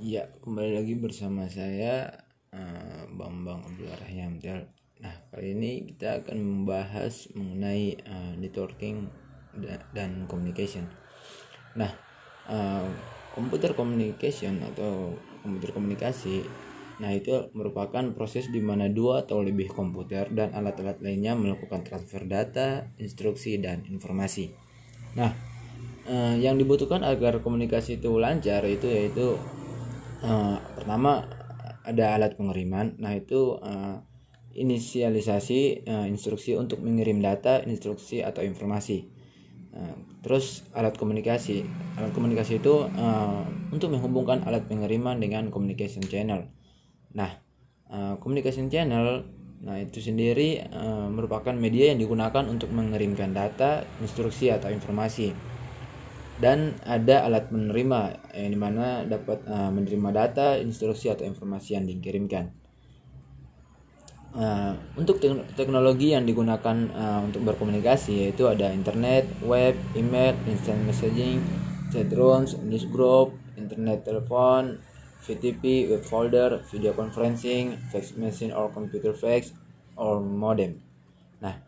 Ya, kembali lagi bersama saya uh, Bambang Abdullah Rahyamtel. Nah, kali ini kita akan membahas mengenai uh, networking dan communication. Nah, uh, komputer communication atau komputer komunikasi Nah, itu merupakan proses di mana dua atau lebih komputer dan alat-alat lainnya melakukan transfer data, instruksi, dan informasi. Nah, eh, yang dibutuhkan agar komunikasi itu lancar itu yaitu eh, pertama ada alat pengiriman. Nah, itu eh, inisialisasi eh, instruksi untuk mengirim data, instruksi atau informasi. Nah, terus alat komunikasi. Alat komunikasi itu uh, untuk menghubungkan alat pengiriman dengan communication channel. Nah, uh, communication channel nah itu sendiri uh, merupakan media yang digunakan untuk mengirimkan data, instruksi atau informasi. Dan ada alat penerima yang di mana dapat uh, menerima data, instruksi atau informasi yang dikirimkan. Uh, untuk teknologi yang digunakan uh, untuk berkomunikasi yaitu ada internet, web, email, instant messaging, chat rooms, newsgroup, internet telepon, VTP, web folder, video conferencing, fax machine or computer fax, or modem. Nah,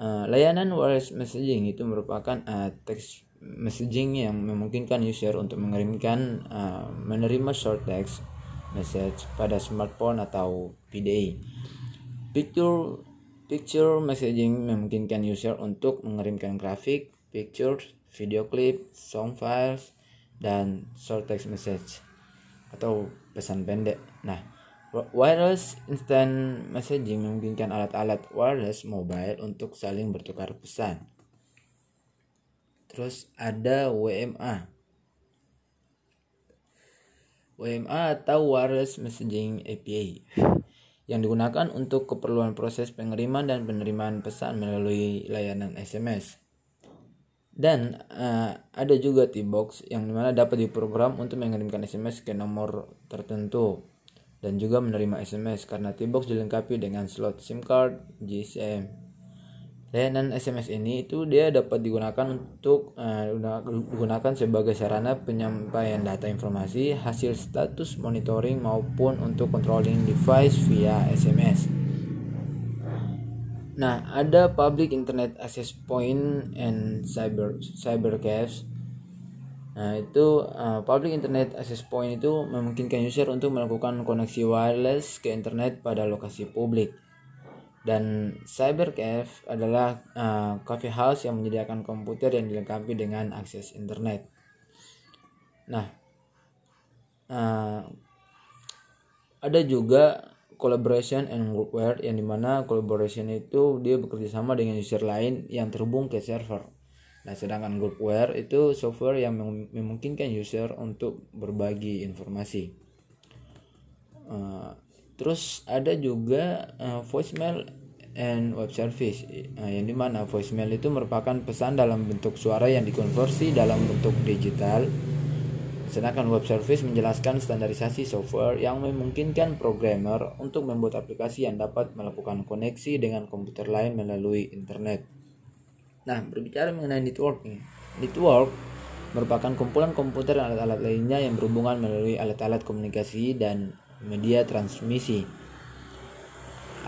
uh, layanan wireless messaging itu merupakan uh, text messaging yang memungkinkan user untuk mengirimkan uh, menerima short text message pada smartphone atau PDA. Picture picture messaging memungkinkan user untuk mengirimkan grafik, pictures, video clip, song files, dan short text message atau pesan pendek. Nah, wireless instant messaging memungkinkan alat-alat wireless mobile untuk saling bertukar pesan. Terus ada WMA. WMA atau Wireless Messaging API yang digunakan untuk keperluan proses pengiriman dan penerimaan pesan melalui layanan SMS. Dan uh, ada juga T-Box yang di mana dapat diprogram untuk mengirimkan SMS ke nomor tertentu dan juga menerima SMS karena T-Box dilengkapi dengan slot SIM card GSM. Layanan SMS ini itu dia dapat digunakan untuk uh, digunakan sebagai sarana penyampaian data informasi, hasil status monitoring maupun untuk controlling device via SMS. Nah, ada public internet access point and cyber cyber caves. Nah, itu uh, public internet access point itu memungkinkan user untuk melakukan koneksi wireless ke internet pada lokasi publik. Dan cyber cafe adalah uh, coffee house yang menyediakan komputer yang dilengkapi dengan akses internet. Nah, uh, ada juga collaboration and groupware yang di mana collaboration itu dia bekerja sama dengan user lain yang terhubung ke server. Nah, sedangkan groupware itu software yang memungkinkan user untuk berbagi informasi. Terus ada juga uh, voicemail and web service uh, yang di mana voicemail itu merupakan pesan dalam bentuk suara yang dikonversi dalam bentuk digital Sedangkan web service menjelaskan standarisasi software yang memungkinkan programmer untuk membuat aplikasi yang dapat melakukan koneksi dengan komputer lain melalui internet. Nah, berbicara mengenai networking. Network merupakan kumpulan komputer dan alat-alat lainnya yang berhubungan melalui alat-alat komunikasi dan media transmisi.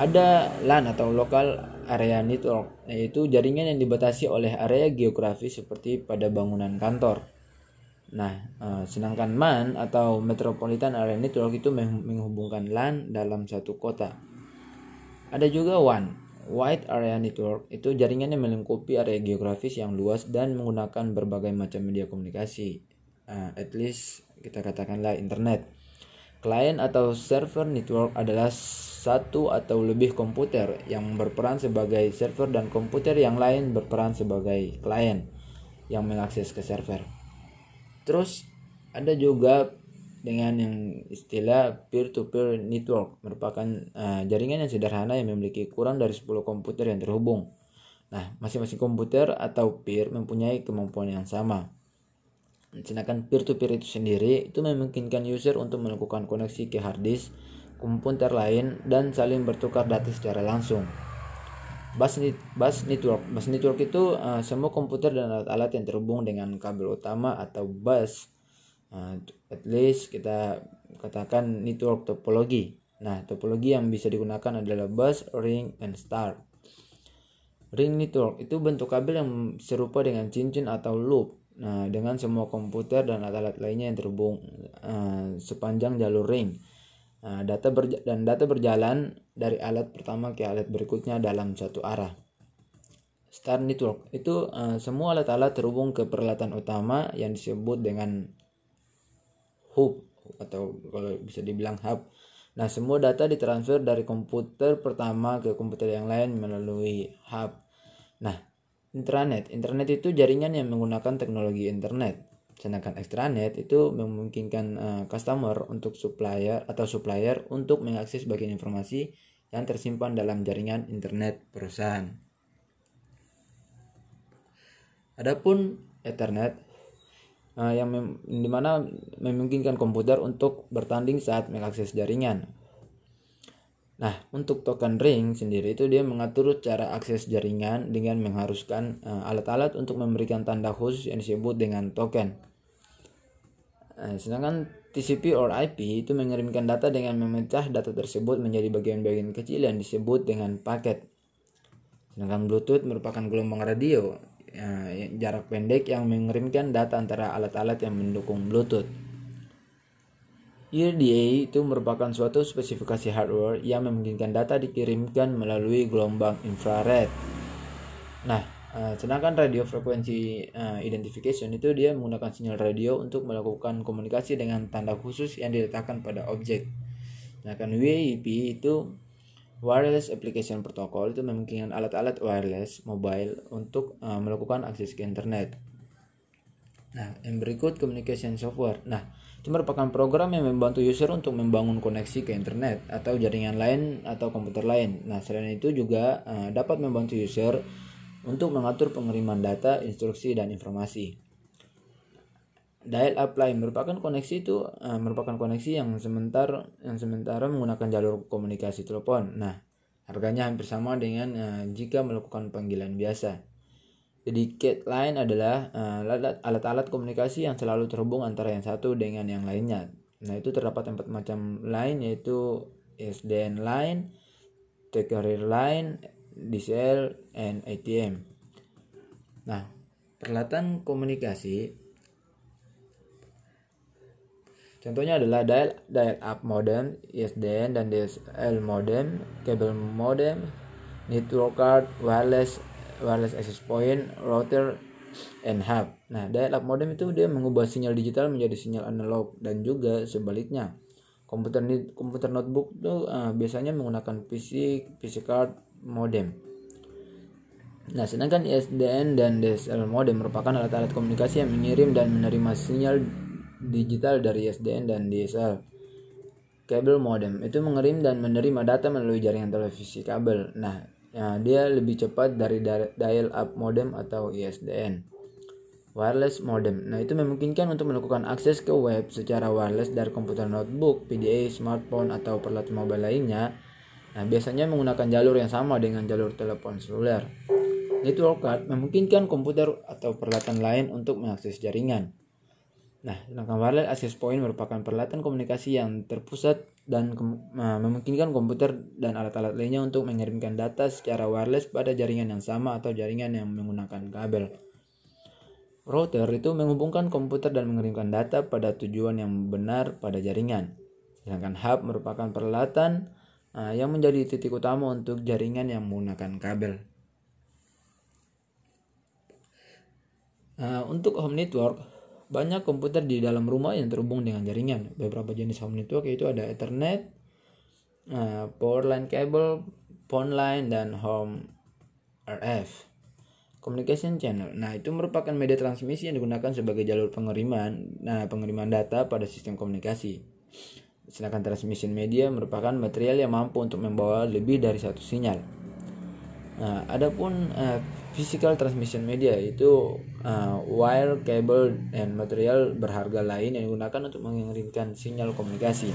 Ada LAN atau Local Area Network, yaitu jaringan yang dibatasi oleh area geografis seperti pada bangunan kantor. Nah, uh, sedangkan MAN atau Metropolitan Area Network itu menghubungkan LAN dalam satu kota. Ada juga WAN, Wide Area Network, itu jaringan yang melingkupi area geografis yang luas dan menggunakan berbagai macam media komunikasi. Uh, at least kita katakanlah internet. Client atau server network adalah satu atau lebih komputer yang berperan sebagai server dan komputer yang lain berperan sebagai klien yang mengakses ke server. Terus ada juga dengan yang istilah peer-to-peer network merupakan uh, jaringan yang sederhana yang memiliki kurang dari 10 komputer yang terhubung. Nah, masing-masing komputer atau peer mempunyai kemampuan yang sama. Sedangkan peer-to-peer itu sendiri itu memungkinkan user untuk melakukan koneksi ke hard disk, komputer lain, dan saling bertukar data secara langsung. Bus, bus network. Bus network itu uh, semua komputer dan alat-alat yang terhubung dengan kabel utama atau bus uh, at least kita katakan network topologi nah topologi yang bisa digunakan adalah bus ring and star ring network itu bentuk kabel yang serupa dengan cincin atau loop nah dengan semua komputer dan alat-alat lainnya yang terhubung uh, sepanjang jalur ring Nah, data dan data berjalan dari alat pertama ke alat berikutnya dalam satu arah. Star Network itu uh, semua alat-alat terhubung ke peralatan utama yang disebut dengan hub atau kalau bisa dibilang hub. Nah, semua data ditransfer dari komputer pertama ke komputer yang lain melalui hub. Nah, intranet. Internet itu jaringan yang menggunakan teknologi internet. Sedangkan extranet itu memungkinkan uh, customer untuk supplier atau supplier untuk mengakses bagian informasi yang tersimpan dalam jaringan internet perusahaan. Adapun Ethernet uh, yang mem di mana memungkinkan komputer untuk bertanding saat mengakses jaringan. Nah, untuk token ring sendiri itu dia mengatur cara akses jaringan dengan mengharuskan eh, alat-alat uh, untuk memberikan tanda khusus yang disebut dengan token. Nah, sedangkan TCP or IP itu mengirimkan data dengan memecah data tersebut menjadi bagian-bagian kecil yang disebut dengan paket. Sedangkan Bluetooth merupakan gelombang radio ya, jarak pendek yang mengirimkan data antara alat-alat yang mendukung Bluetooth. ERDA itu merupakan suatu spesifikasi hardware yang memungkinkan data dikirimkan melalui gelombang infrared. Nah, Uh, sedangkan radio frekuensi uh, identification itu dia menggunakan sinyal radio untuk melakukan komunikasi dengan tanda khusus yang diletakkan pada objek. Sedangkan WAP itu wireless application protocol itu memungkinkan alat-alat wireless mobile untuk uh, melakukan akses ke internet. Nah, yang berikut communication software. Nah, itu merupakan program yang membantu user untuk membangun koneksi ke internet atau jaringan lain atau komputer lain. Nah, selain itu juga uh, dapat membantu user untuk mengatur pengiriman data, instruksi, dan informasi. Dial-up line merupakan koneksi itu uh, merupakan koneksi yang sementara yang sementara menggunakan jalur komunikasi telepon. Nah, harganya hampir sama dengan uh, jika melakukan panggilan biasa. Dedicated line adalah uh, alat-alat komunikasi yang selalu terhubung antara yang satu dengan yang lainnya. Nah, itu terdapat empat macam line yaitu SDN line, T-carrier line, DCL, and ATM. Nah, peralatan komunikasi contohnya adalah dial dial up modem, ISDN dan DSL modem, kabel modem, network card, wireless wireless access point, router, and hub. Nah, dial up modem itu dia mengubah sinyal digital menjadi sinyal analog dan juga sebaliknya. Komputer komputer notebook itu uh, biasanya menggunakan PC PC card modem. Nah, sedangkan ISDN dan DSL modem merupakan alat-alat komunikasi yang mengirim dan menerima sinyal digital dari ISDN dan DSL. Kabel modem itu mengirim dan menerima data melalui jaringan televisi kabel. Nah, ya, dia lebih cepat dari dial-up modem atau ISDN. Wireless modem. Nah, itu memungkinkan untuk melakukan akses ke web secara wireless dari komputer notebook, PDA, smartphone, atau peralatan mobile lainnya Nah, biasanya menggunakan jalur yang sama dengan jalur telepon seluler. Network card memungkinkan komputer atau peralatan lain untuk mengakses jaringan. Nah, sedangkan wireless access point merupakan peralatan komunikasi yang terpusat dan memungkinkan komputer dan alat-alat lainnya untuk mengirimkan data secara wireless pada jaringan yang sama atau jaringan yang menggunakan kabel. Router itu menghubungkan komputer dan mengirimkan data pada tujuan yang benar pada jaringan. Sedangkan hub merupakan peralatan uh, yang menjadi titik utama untuk jaringan yang menggunakan kabel. Uh, untuk home network, banyak komputer di dalam rumah yang terhubung dengan jaringan. Beberapa jenis home network yaitu ada Ethernet, uh, power line cable, phone line, dan home RF. Communication channel. Nah, itu merupakan media transmisi yang digunakan sebagai jalur pengiriman, nah pengiriman data pada sistem komunikasi. Sedangkan transmission media merupakan material yang mampu untuk membawa lebih dari satu sinyal. Nah, adapun uh, physical transmission media itu uh, wire, cable, dan material berharga lain yang digunakan untuk mengirimkan sinyal komunikasi.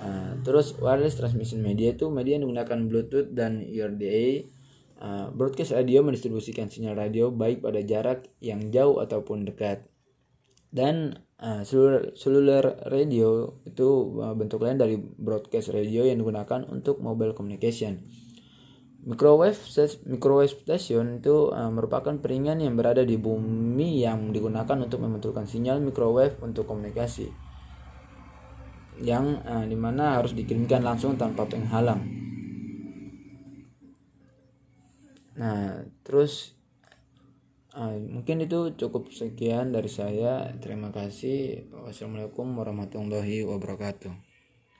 Uh, terus wireless transmission media itu media yang menggunakan Bluetooth dan ERDA. Uh, broadcast radio mendistribusikan sinyal radio baik pada jarak yang jauh ataupun dekat. dan seluler, radio itu uh, bentuk lain dari broadcast radio yang digunakan untuk mobile communication. Microwave microwave station itu uh, merupakan piringan yang berada di bumi yang digunakan untuk memantulkan sinyal microwave untuk komunikasi yang uh, di mana harus dikirimkan langsung tanpa penghalang. Nah, terus uh, mungkin itu cukup sekian dari saya. Terima kasih. Wassalamualaikum warahmatullahi wabarakatuh.